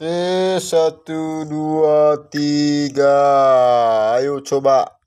T satu dua tiga. Ayo coba.